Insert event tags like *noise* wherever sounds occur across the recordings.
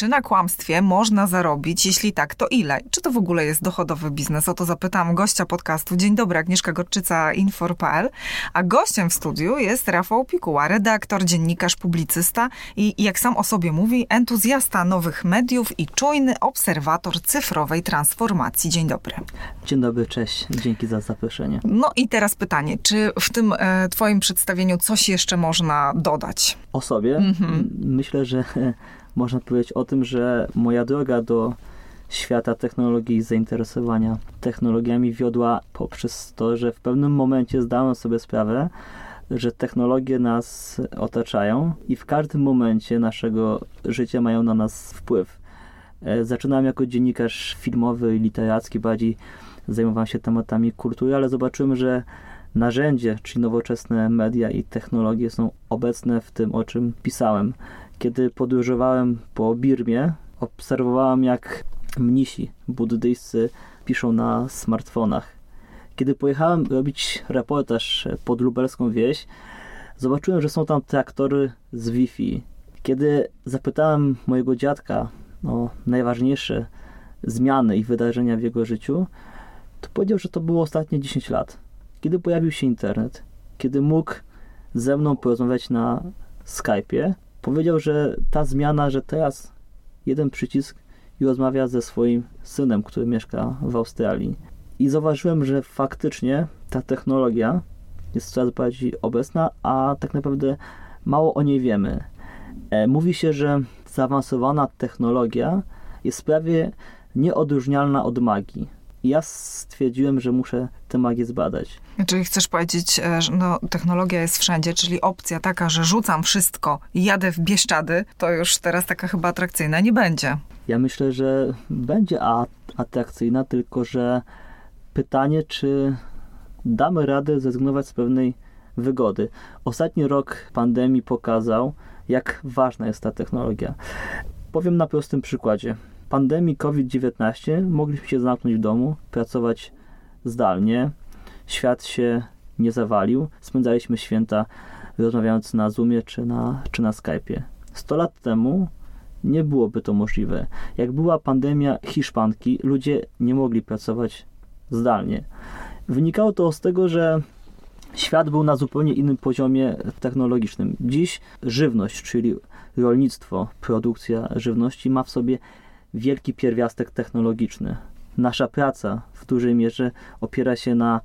Czy na kłamstwie można zarobić? Jeśli tak, to ile? Czy to w ogóle jest dochodowy biznes? O to zapytam gościa podcastu. Dzień dobry, Agnieszka Gorczyca, Infor.pl. A gościem w studiu jest Rafał Pikuła, redaktor, dziennikarz, publicysta i jak sam o sobie mówi, entuzjasta nowych mediów i czujny obserwator cyfrowej transformacji. Dzień dobry. Dzień dobry, cześć. Dzięki za zaproszenie. No i teraz pytanie, czy w tym e, twoim przedstawieniu coś jeszcze można dodać? O sobie? Mhm. Myślę, że można powiedzieć o tym, że moja droga do świata technologii i zainteresowania technologiami wiodła poprzez to, że w pewnym momencie zdałem sobie sprawę, że technologie nas otaczają i w każdym momencie naszego życia mają na nas wpływ. E, zaczynałem jako dziennikarz filmowy i literacki, bardziej zajmowałem się tematami kultury, ale zobaczyłem, że narzędzie, czyli nowoczesne media i technologie są obecne w tym, o czym pisałem. Kiedy podróżowałem po Birmie, obserwowałem jak mnisi buddyjscy piszą na smartfonach. Kiedy pojechałem robić reportaż pod lubelską wieś, zobaczyłem, że są tam traktory z Wi-Fi. Kiedy zapytałem mojego dziadka o najważniejsze zmiany i wydarzenia w jego życiu, to powiedział, że to było ostatnie 10 lat. Kiedy pojawił się internet, kiedy mógł ze mną porozmawiać na Skype'ie, powiedział, że ta zmiana, że teraz jeden przycisk i rozmawia ze swoim synem, który mieszka w Australii. I zauważyłem, że faktycznie ta technologia jest coraz bardziej obecna, a tak naprawdę mało o niej wiemy. E, mówi się, że zaawansowana technologia jest prawie nieodróżnialna od magii. Ja stwierdziłem, że muszę tę magię zbadać. Czyli chcesz powiedzieć, e, że no, technologia jest wszędzie, czyli opcja taka, że rzucam wszystko i jadę w Bieszczady, to już teraz taka chyba atrakcyjna nie będzie. Ja myślę, że będzie atrakcyjna, tylko że pytanie, czy damy radę zrezygnować z pewnej wygody. Ostatni rok pandemii pokazał, jak ważna jest ta technologia. Powiem na prostym przykładzie pandemii COVID-19 mogliśmy się zamknąć w domu, pracować zdalnie. Świat się nie zawalił. Spędzaliśmy święta rozmawiając na Zoomie czy na, czy na Skype'ie. 100 lat temu nie byłoby to możliwe. Jak była pandemia hiszpanki, ludzie nie mogli pracować zdalnie. Wynikało to z tego, że świat był na zupełnie innym poziomie technologicznym. Dziś żywność, czyli rolnictwo, produkcja żywności ma w sobie wielki pierwiastek technologiczny. Nasza praca w dużej mierze opiera się na,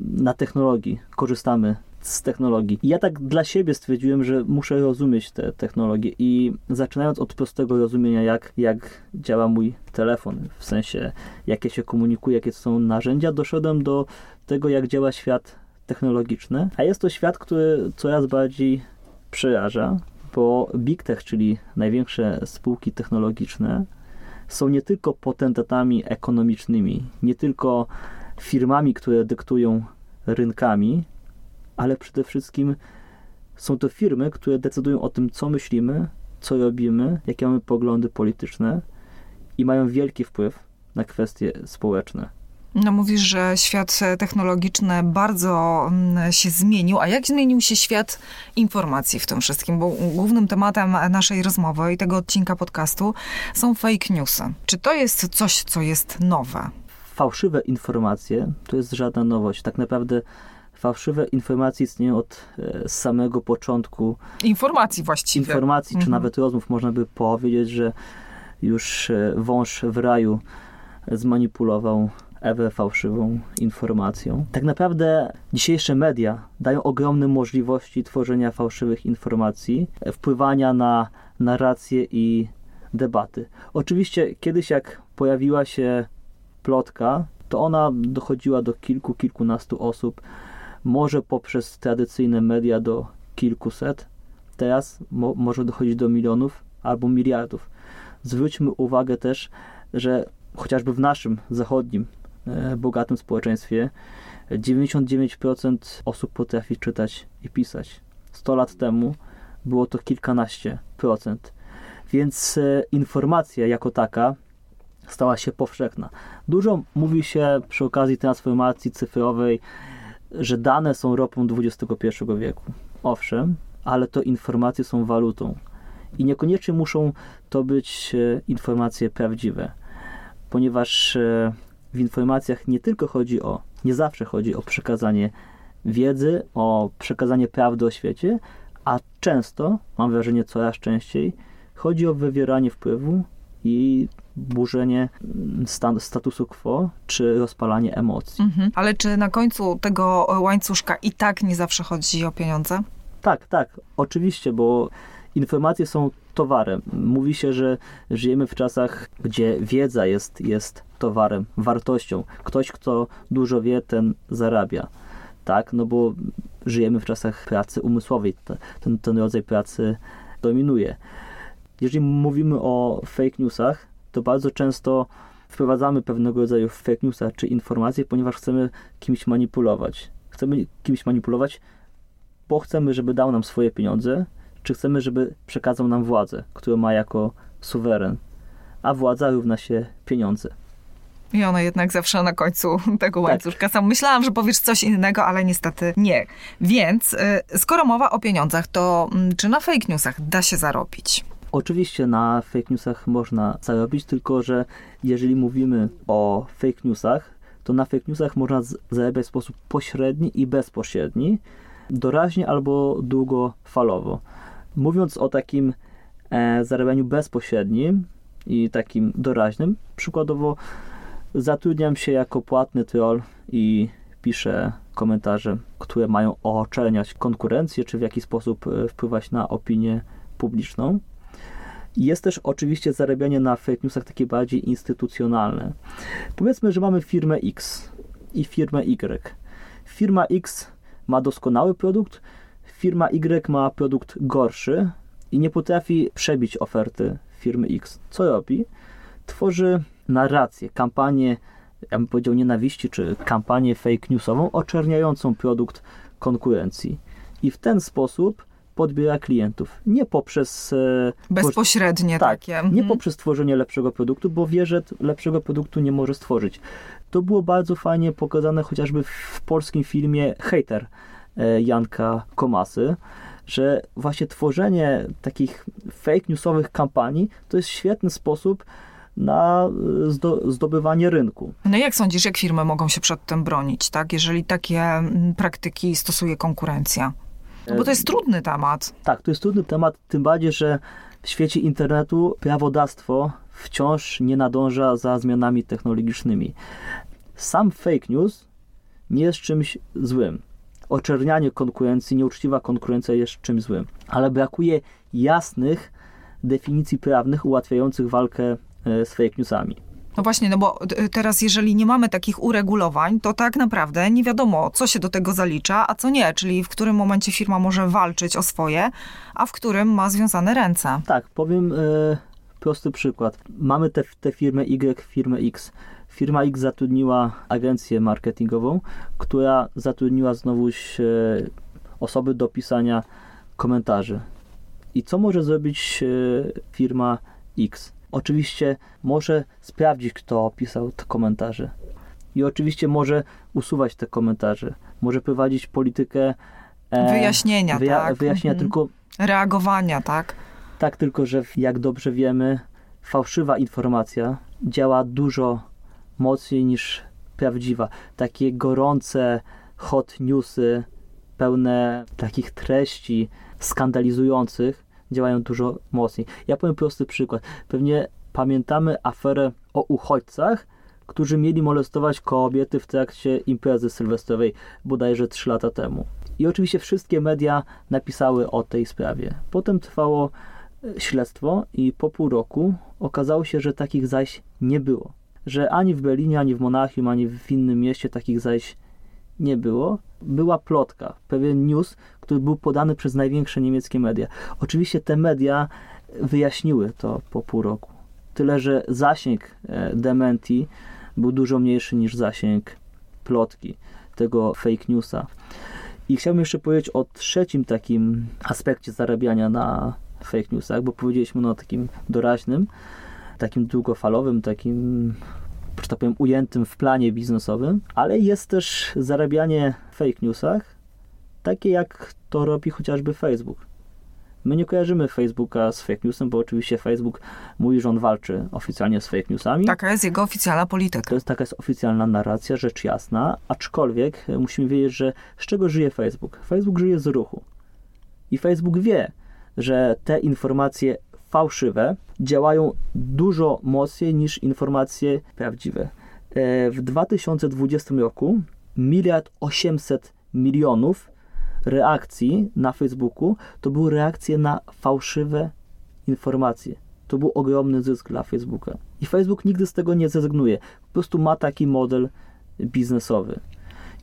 na technologii. Korzystamy z technologii. Ja tak dla siebie stwierdziłem, że muszę rozumieć te technologie i zaczynając od prostego rozumienia, jak, jak działa mój telefon, w sensie jakie się komunikuje, jakie są narzędzia, doszedłem do tego, jak działa świat technologiczny. A jest to świat, który coraz bardziej przeraża, bo Big Tech, czyli największe spółki technologiczne, są nie tylko potentatami ekonomicznymi, nie tylko firmami, które dyktują rynkami, ale przede wszystkim są to firmy, które decydują o tym, co myślimy, co robimy, jakie mamy poglądy polityczne i mają wielki wpływ na kwestie społeczne. No mówisz, że świat technologiczny bardzo mm, się zmienił, a jak zmienił się świat informacji w tym wszystkim? Bo głównym tematem naszej rozmowy i tego odcinka podcastu są fake newsy. Czy to jest coś, co jest nowe? Fałszywe informacje to jest żadna nowość. Tak naprawdę fałszywe informacje istnieją od e, samego początku. Informacji właściwie. Informacji, mhm. czy nawet rozmów. Można by powiedzieć, że już e, wąż w raju zmanipulował Ewę fałszywą informacją. Tak naprawdę dzisiejsze media dają ogromne możliwości tworzenia fałszywych informacji, wpływania na narracje i debaty. Oczywiście kiedyś jak pojawiła się plotka, to ona dochodziła do kilku, kilkunastu osób, może poprzez tradycyjne media do kilkuset. Teraz mo może dochodzić do milionów albo miliardów. Zwróćmy uwagę też, że chociażby w naszym zachodnim bogatym społeczeństwie 99% osób potrafi czytać i pisać. 100 lat temu było to kilkanaście procent. Więc e, informacja jako taka stała się powszechna. Dużo mówi się przy okazji transformacji cyfrowej, że dane są ropą XXI wieku. Owszem, ale to informacje są walutą. I niekoniecznie muszą to być e, informacje prawdziwe, ponieważ e, w informacjach nie tylko chodzi o, nie zawsze chodzi o przekazanie wiedzy, o przekazanie prawdy o świecie, a często, mam wrażenie coraz częściej, chodzi o wywieranie wpływu i burzenie mm, stan, statusu quo, czy rozpalanie emocji. Mhm. Ale czy na końcu tego łańcuszka i tak nie zawsze chodzi o pieniądze? Tak, tak, oczywiście, bo informacje są towarem. Mówi się, że żyjemy w czasach, gdzie wiedza jest, jest towarem, wartością. Ktoś, kto dużo wie, ten zarabia. Tak, no bo żyjemy w czasach pracy umysłowej. Ten, ten rodzaj pracy dominuje. Jeżeli mówimy o fake newsach, to bardzo często wprowadzamy pewnego rodzaju fake newsa czy informacje, ponieważ chcemy kimś manipulować. Chcemy kimś manipulować, bo chcemy, żeby dał nam swoje pieniądze, czy chcemy, żeby przekazał nam władzę, którą ma jako suweren. A władza równa się pieniądze. I ona jednak zawsze na końcu *laughs* tego tak. łańcuszka. Sam myślałam, że powiesz coś innego, ale niestety nie. Więc y, skoro mowa o pieniądzach, to mm, czy na fake newsach da się zarobić? Oczywiście na fake newsach można zarobić, tylko że jeżeli mówimy o fake newsach, to na fake newsach można zarabiać w sposób pośredni i bezpośredni, doraźnie albo długofalowo. Mówiąc o takim e, zarabianiu bezpośrednim i takim doraźnym, przykładowo zatrudniam się jako płatny troll i piszę komentarze, które mają oczerniać konkurencję, czy w jakiś sposób e, wpływać na opinię publiczną. Jest też oczywiście zarabianie na fake newsach takie bardziej instytucjonalne. Powiedzmy, że mamy firmę X i firmę Y. Firma X ma doskonały produkt, firma Y ma produkt gorszy i nie potrafi przebić oferty firmy X. Co robi? Tworzy narrację, kampanię, ja bym powiedział nienawiści, czy kampanię fake newsową oczerniającą produkt konkurencji. I w ten sposób podbiera klientów. Nie poprzez. E, Bezpośrednie tak, takie. Nie mhm. poprzez tworzenie lepszego produktu, bo wie, że lepszego produktu nie może stworzyć. To było bardzo fajnie pokazane chociażby w polskim filmie Hater Janka Komasy, że właśnie tworzenie takich fake newsowych kampanii to jest świetny sposób na e, zdobywanie rynku. No jak sądzisz, jak firmy mogą się przed tym bronić, tak? jeżeli takie mm, praktyki stosuje konkurencja? No bo to jest trudny temat. Tak, to jest trudny temat, tym bardziej, że w świecie internetu prawodawstwo wciąż nie nadąża za zmianami technologicznymi. Sam fake news nie jest czymś złym. Oczernianie konkurencji, nieuczciwa konkurencja jest czymś złym, ale brakuje jasnych definicji prawnych ułatwiających walkę e, z fake newsami. No właśnie, no bo teraz jeżeli nie mamy takich uregulowań, to tak naprawdę nie wiadomo, co się do tego zalicza, a co nie, czyli w którym momencie firma może walczyć o swoje, a w którym ma związane ręce. Tak, powiem e, prosty przykład. Mamy tę te, te firmę Y, firmę X. Firma X zatrudniła agencję marketingową, która zatrudniła znowuż e, osoby do pisania komentarzy. I co może zrobić e, firma X? Oczywiście może sprawdzić, kto pisał te komentarze. I oczywiście może usuwać te komentarze. Może prowadzić politykę e, wyjaśnienia, wyja tak? Wyjaśnienia, mhm. tylko... Reagowania, tak? Tak, tylko że jak dobrze wiemy, fałszywa informacja działa dużo mocniej niż prawdziwa. Takie gorące hot newsy, pełne takich treści skandalizujących, działają dużo mocniej. Ja powiem prosty przykład. Pewnie pamiętamy aferę o uchodźcach, którzy mieli molestować kobiety w trakcie imprezy sylwestrowej bodajże 3 lata temu. I oczywiście wszystkie media napisały o tej sprawie. Potem trwało e, śledztwo i po pół roku okazało się, że takich zaś nie było. Że ani w Berlinie, ani w Monachium, ani w innym mieście takich zaś nie było. Była plotka, pewien news, który był podany przez największe niemieckie media. Oczywiście te media wyjaśniły to po pół roku. Tyle, że zasięg e, dementi był dużo mniejszy niż zasięg plotki, tego fake newsa. I chciałbym jeszcze powiedzieć o trzecim takim aspekcie zarabiania na fake newsach, bo powiedzieliśmy no, o takim doraźnym. Takim długofalowym, takim że tak powiem, ujętym w planie biznesowym, ale jest też zarabianie w fake newsach, takie jak to robi chociażby Facebook. My nie kojarzymy Facebooka z fake newsem, bo oczywiście Facebook mówi, że on walczy oficjalnie z fake newsami. Taka jest jego oficjalna polityka. To jest taka jest oficjalna narracja, rzecz jasna, aczkolwiek musimy wiedzieć, że z czego żyje Facebook? Facebook żyje z ruchu. I Facebook wie, że te informacje fałszywe działają dużo mocniej niż informacje prawdziwe. E, w 2020 roku miliard 800 milionów reakcji na Facebooku to były reakcje na fałszywe informacje. To był ogromny zysk dla Facebooka. I Facebook nigdy z tego nie zrezygnuje. Po prostu ma taki model biznesowy.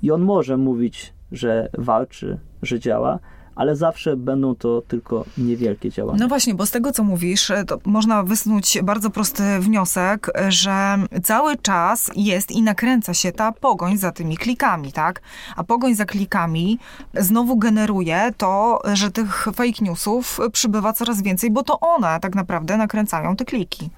I on może mówić, że walczy, że działa, ale zawsze będą to tylko niewielkie działania. No właśnie, bo z tego, co mówisz, to można wysnuć bardzo prosty wniosek, że cały czas jest i nakręca się ta pogoń za tymi klikami, tak? A pogoń za klikami znowu generuje to, że tych fake newsów przybywa coraz więcej, bo to one tak naprawdę nakręcają te kliki.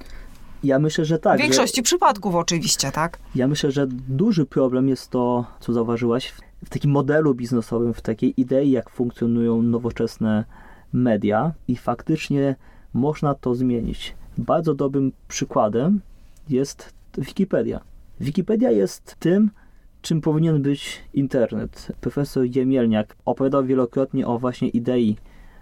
Ja myślę, że tak. W większości że, przypadków oczywiście, tak? Ja myślę, że duży problem jest to, co zauważyłaś, w takim modelu biznesowym, w takiej idei, jak funkcjonują nowoczesne media i faktycznie można to zmienić. Bardzo dobrym przykładem jest Wikipedia. Wikipedia jest tym, czym powinien być internet. Profesor Jemielniak opowiadał wielokrotnie o właśnie idei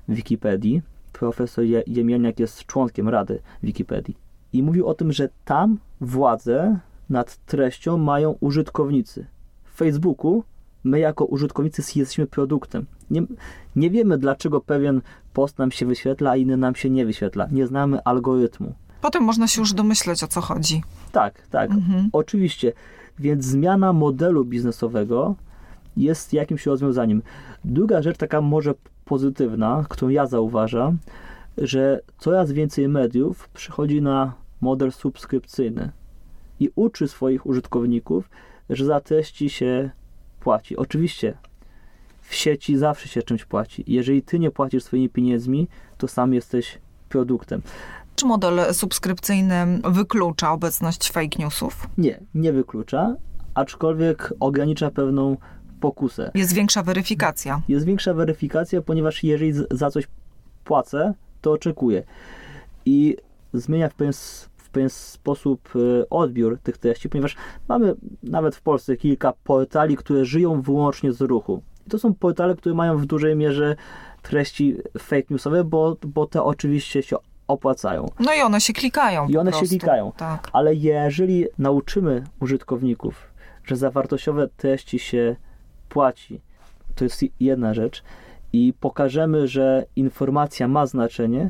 Wikipedii. Profesor Jemielniak jest członkiem Rady Wikipedii. I mówił o tym, że tam władzę nad treścią mają użytkownicy. W Facebooku my jako użytkownicy jesteśmy produktem. Nie, nie wiemy, dlaczego pewien post nam się wyświetla, a inny nam się nie wyświetla. Nie znamy algorytmu. Potem można się już domyśleć, o co chodzi. Tak, tak. Mhm. Oczywiście. Więc zmiana modelu biznesowego jest jakimś rozwiązaniem. Druga rzecz, taka może pozytywna, którą ja zauważam, że coraz więcej mediów przychodzi na model subskrypcyjny i uczy swoich użytkowników, że za treści się płaci. Oczywiście w sieci zawsze się czymś płaci. Jeżeli ty nie płacisz swoimi pieniędzmi, to sam jesteś produktem. Czy model subskrypcyjny wyklucza obecność fake newsów? Nie, nie wyklucza, aczkolwiek ogranicza pewną pokusę. Jest większa weryfikacja. Jest większa weryfikacja, ponieważ jeżeli za coś płacę, to oczekuję. I zmienia w pewien pewien sposób e, odbiór tych treści, ponieważ mamy nawet w Polsce kilka portali, które żyją wyłącznie z ruchu. I to są portale, które mają w dużej mierze treści fake newsowe, bo, bo te oczywiście się opłacają. No i one się klikają. I one prostu. się klikają. Tak. Ale jeżeli nauczymy użytkowników, że za wartościowe treści się płaci, to jest jedna rzecz, i pokażemy, że informacja ma znaczenie,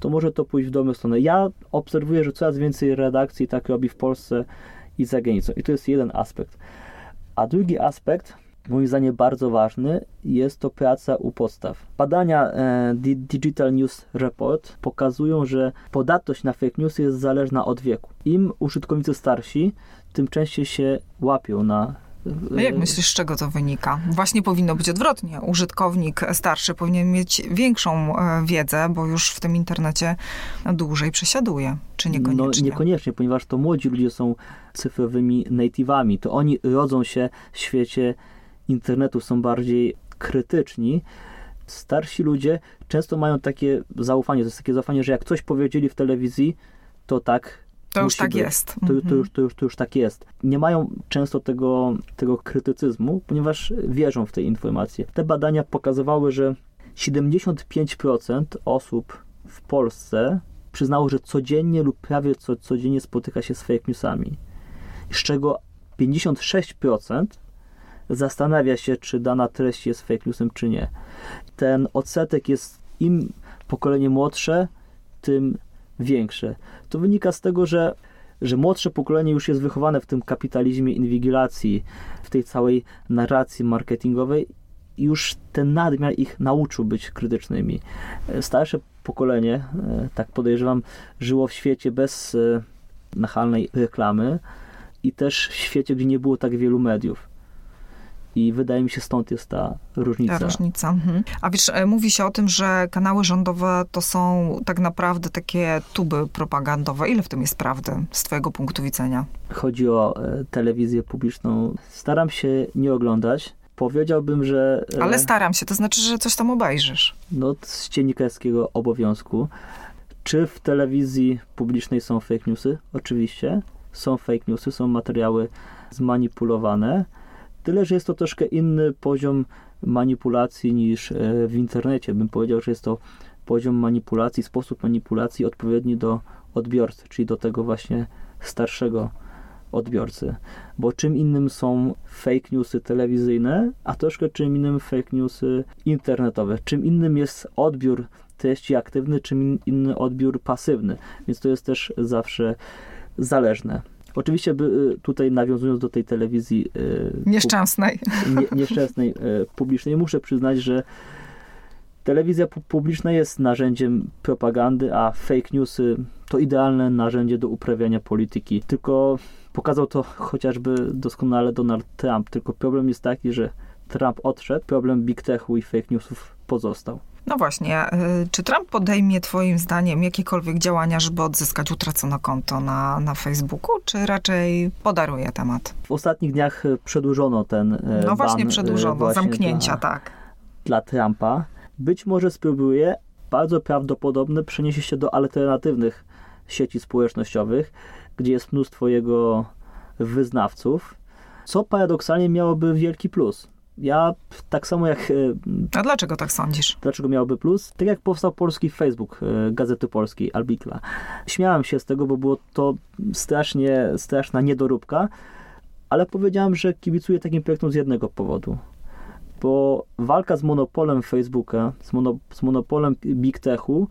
to może to pójść w dobrą stronę. Ja obserwuję, że coraz więcej redakcji tak robi w Polsce i za granicą. I to jest jeden aspekt. A drugi aspekt, moim zdaniem bardzo ważny, jest to praca u podstaw. Badania e, Digital News Report pokazują, że podatność na fake news jest zależna od wieku. Im użytkownicy starsi, tym częściej się łapią na no jak myślisz, z czego to wynika? Właśnie powinno być odwrotnie. Użytkownik starszy powinien mieć większą e, wiedzę, bo już w tym internecie dłużej przesiaduje. Czy niekoniecznie? No niekoniecznie, ponieważ to młodzi ludzie są cyfrowymi native'ami. To oni rodzą się w świecie internetu, są bardziej krytyczni. Starsi ludzie często mają takie zaufanie, to jest takie zaufanie, że jak coś powiedzieli w telewizji, to tak to już tak być. jest. To, to, mhm. już, to, już, to już tak jest. Nie mają często tego, tego krytycyzmu, ponieważ wierzą w te informacje. Te badania pokazywały, że 75% osób w Polsce przyznało, że codziennie lub prawie co, codziennie spotyka się z fake newsami. Z czego 56% zastanawia się, czy dana treść jest fake newsem, czy nie. Ten odsetek jest im pokolenie młodsze, tym większe. To wynika z tego, że, że młodsze pokolenie już jest wychowane w tym kapitalizmie inwigilacji, w tej całej narracji marketingowej i już ten nadmiar ich nauczył być krytycznymi. Starsze pokolenie, e, tak podejrzewam, żyło w świecie bez e, nachalnej reklamy i też w świecie, gdzie nie było tak wielu mediów. I wydaje mi się, stąd jest ta różnica. Ta różnica. Mhm. A wiesz, e, mówi się o tym, że kanały rządowe to są tak naprawdę takie tuby propagandowe. Ile w tym jest prawdy z twojego punktu widzenia? Chodzi o e, telewizję publiczną. Staram się nie oglądać. Powiedziałbym, że... E, Ale staram się, to znaczy, że coś tam obejrzysz. No, z dziennikarskiego obowiązku. Czy w telewizji publicznej są fake newsy? Oczywiście. Są fake newsy, są materiały zmanipulowane. Tyle, że jest to troszkę inny poziom manipulacji niż e, w internecie. Bym powiedział, że jest to poziom manipulacji, sposób manipulacji odpowiedni do odbiorcy, czyli do tego właśnie starszego odbiorcy. Bo czym innym są fake newsy telewizyjne, a troszkę czym innym fake newsy internetowe. Czym innym jest odbiór treści aktywny, czym inny odbiór pasywny. Więc to jest też zawsze zależne. Oczywiście by, y, tutaj nawiązując do tej telewizji y, nieszczęsnej, nie, nieszczęsnej y, publicznej, muszę przyznać, że telewizja publiczna jest narzędziem propagandy, a fake newsy to idealne narzędzie do uprawiania polityki. Tylko pokazał to chociażby doskonale Donald Trump. Tylko problem jest taki, że Trump odszedł, problem big techu i fake newsów pozostał. No właśnie, y, czy Trump podejmie Twoim zdaniem jakiekolwiek działania, żeby odzyskać utracone konto na, na Facebooku, czy raczej podaruje temat? W ostatnich dniach przedłużono ten. Y, no właśnie, y, przedłużono, właśnie zamknięcia, dla, tak. Dla Trumpa. Być może spróbuje, bardzo prawdopodobne przeniesie się do alternatywnych sieci społecznościowych, gdzie jest mnóstwo jego wyznawców, co paradoksalnie miałoby wielki plus ja tak samo jak... E, A dlaczego tak sądzisz? Dlaczego miałoby plus? Tak jak powstał polski Facebook e, Gazety Polskiej, Albikla. Śmiałem się z tego, bo było to strasznie, straszna niedoróbka, ale powiedziałem, że kibicuję takim projektom z jednego powodu. Bo walka z monopolem Facebooka, z, mono, z monopolem Big Techu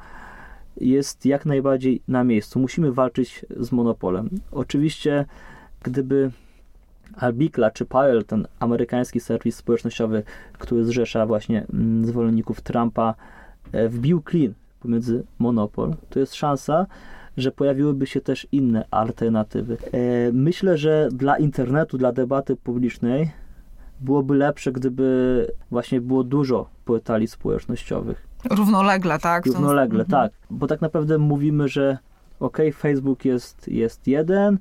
jest jak najbardziej na miejscu. Musimy walczyć z monopolem. Oczywiście, gdyby Albikla czy Pile, ten amerykański serwis społecznościowy, który zrzesza właśnie mm, zwolenników Trumpa, e, wbił klin pomiędzy monopol, to jest szansa, że pojawiłyby się też inne alternatywy. E, myślę, że dla internetu, dla debaty publicznej byłoby lepsze, gdyby właśnie było dużo portali społecznościowych. Równolegle, tak? Równolegle, mhm. tak. Bo tak naprawdę mówimy, że ok, Facebook jest, jest jeden,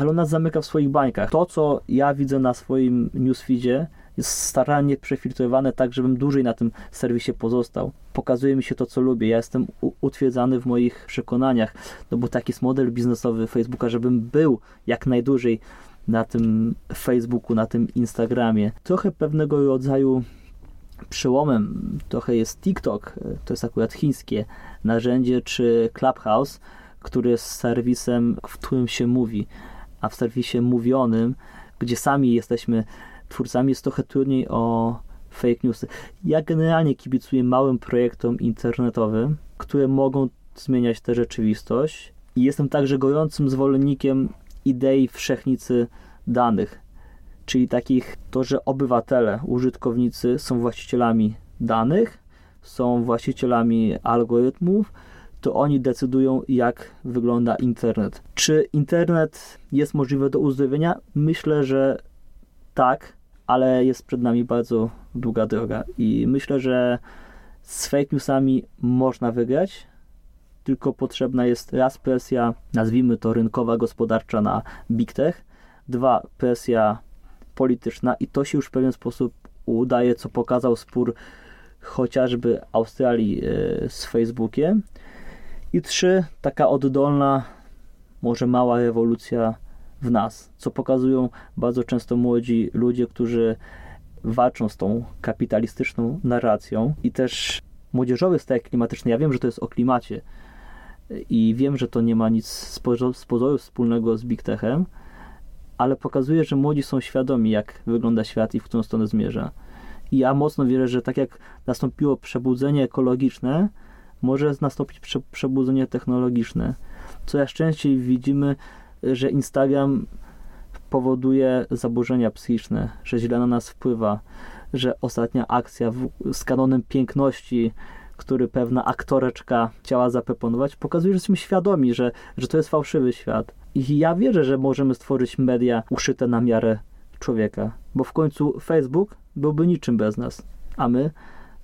ale ona zamyka w swoich bańkach. To, co ja widzę na swoim newsfeedzie, jest starannie przefiltrowane tak, żebym dłużej na tym serwisie pozostał. Pokazuje mi się to, co lubię. Ja jestem utwierdzany w moich przekonaniach, no bo taki jest model biznesowy Facebooka, żebym był jak najdłużej na tym Facebooku, na tym Instagramie. Trochę pewnego rodzaju przełomem trochę jest TikTok, to jest akurat chińskie narzędzie, czy Clubhouse, który jest serwisem, w którym się mówi a w serwisie mówionym, gdzie sami jesteśmy twórcami, jest trochę trudniej o fake newsy. Ja generalnie kibicuję małym projektom internetowym, które mogą zmieniać tę rzeczywistość i jestem także gorącym zwolennikiem idei wszechnicy danych, czyli takich to, że obywatele, użytkownicy są właścicielami danych, są właścicielami algorytmów, to oni decydują, jak wygląda internet. Czy internet jest możliwy do uzdrowienia? Myślę, że tak, ale jest przed nami bardzo długa droga i myślę, że z fake newsami można wygrać, tylko potrzebna jest raz presja, nazwijmy to rynkowa, gospodarcza na big tech, dwa presja polityczna i to się już w pewien sposób udaje, co pokazał spór chociażby Australii e, z Facebookiem, i trzy, taka oddolna, może mała rewolucja w nas, co pokazują bardzo często młodzi ludzie, którzy walczą z tą kapitalistyczną narracją i też młodzieżowy stajek klimatyczny. Ja wiem, że to jest o klimacie i wiem, że to nie ma nic z pozoru wspólnego z Big Techem, ale pokazuje, że młodzi są świadomi, jak wygląda świat i w którą stronę zmierza. I ja mocno wierzę, że tak jak nastąpiło przebudzenie ekologiczne, może nastąpić prze, przebudzenie technologiczne. Coraz częściej widzimy, że Instagram powoduje zaburzenia psychiczne, że źle na nas wpływa, że ostatnia akcja w, z kanonem piękności, który pewna aktoreczka chciała zaproponować, pokazuje, że jesteśmy świadomi, że, że to jest fałszywy świat. I ja wierzę, że możemy stworzyć media uszyte na miarę człowieka, bo w końcu Facebook byłby niczym bez nas, a my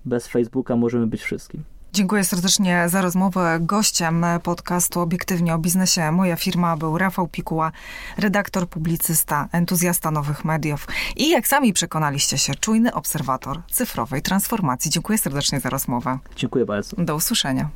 bez Facebooka możemy być wszystkim. Dziękuję serdecznie za rozmowę. Gościem podcastu Obiektywnie o biznesie moja firma był Rafał Pikuła, redaktor, publicysta, entuzjasta nowych mediów i jak sami przekonaliście się, czujny obserwator cyfrowej transformacji. Dziękuję serdecznie za rozmowę. Dziękuję bardzo. Do usłyszenia.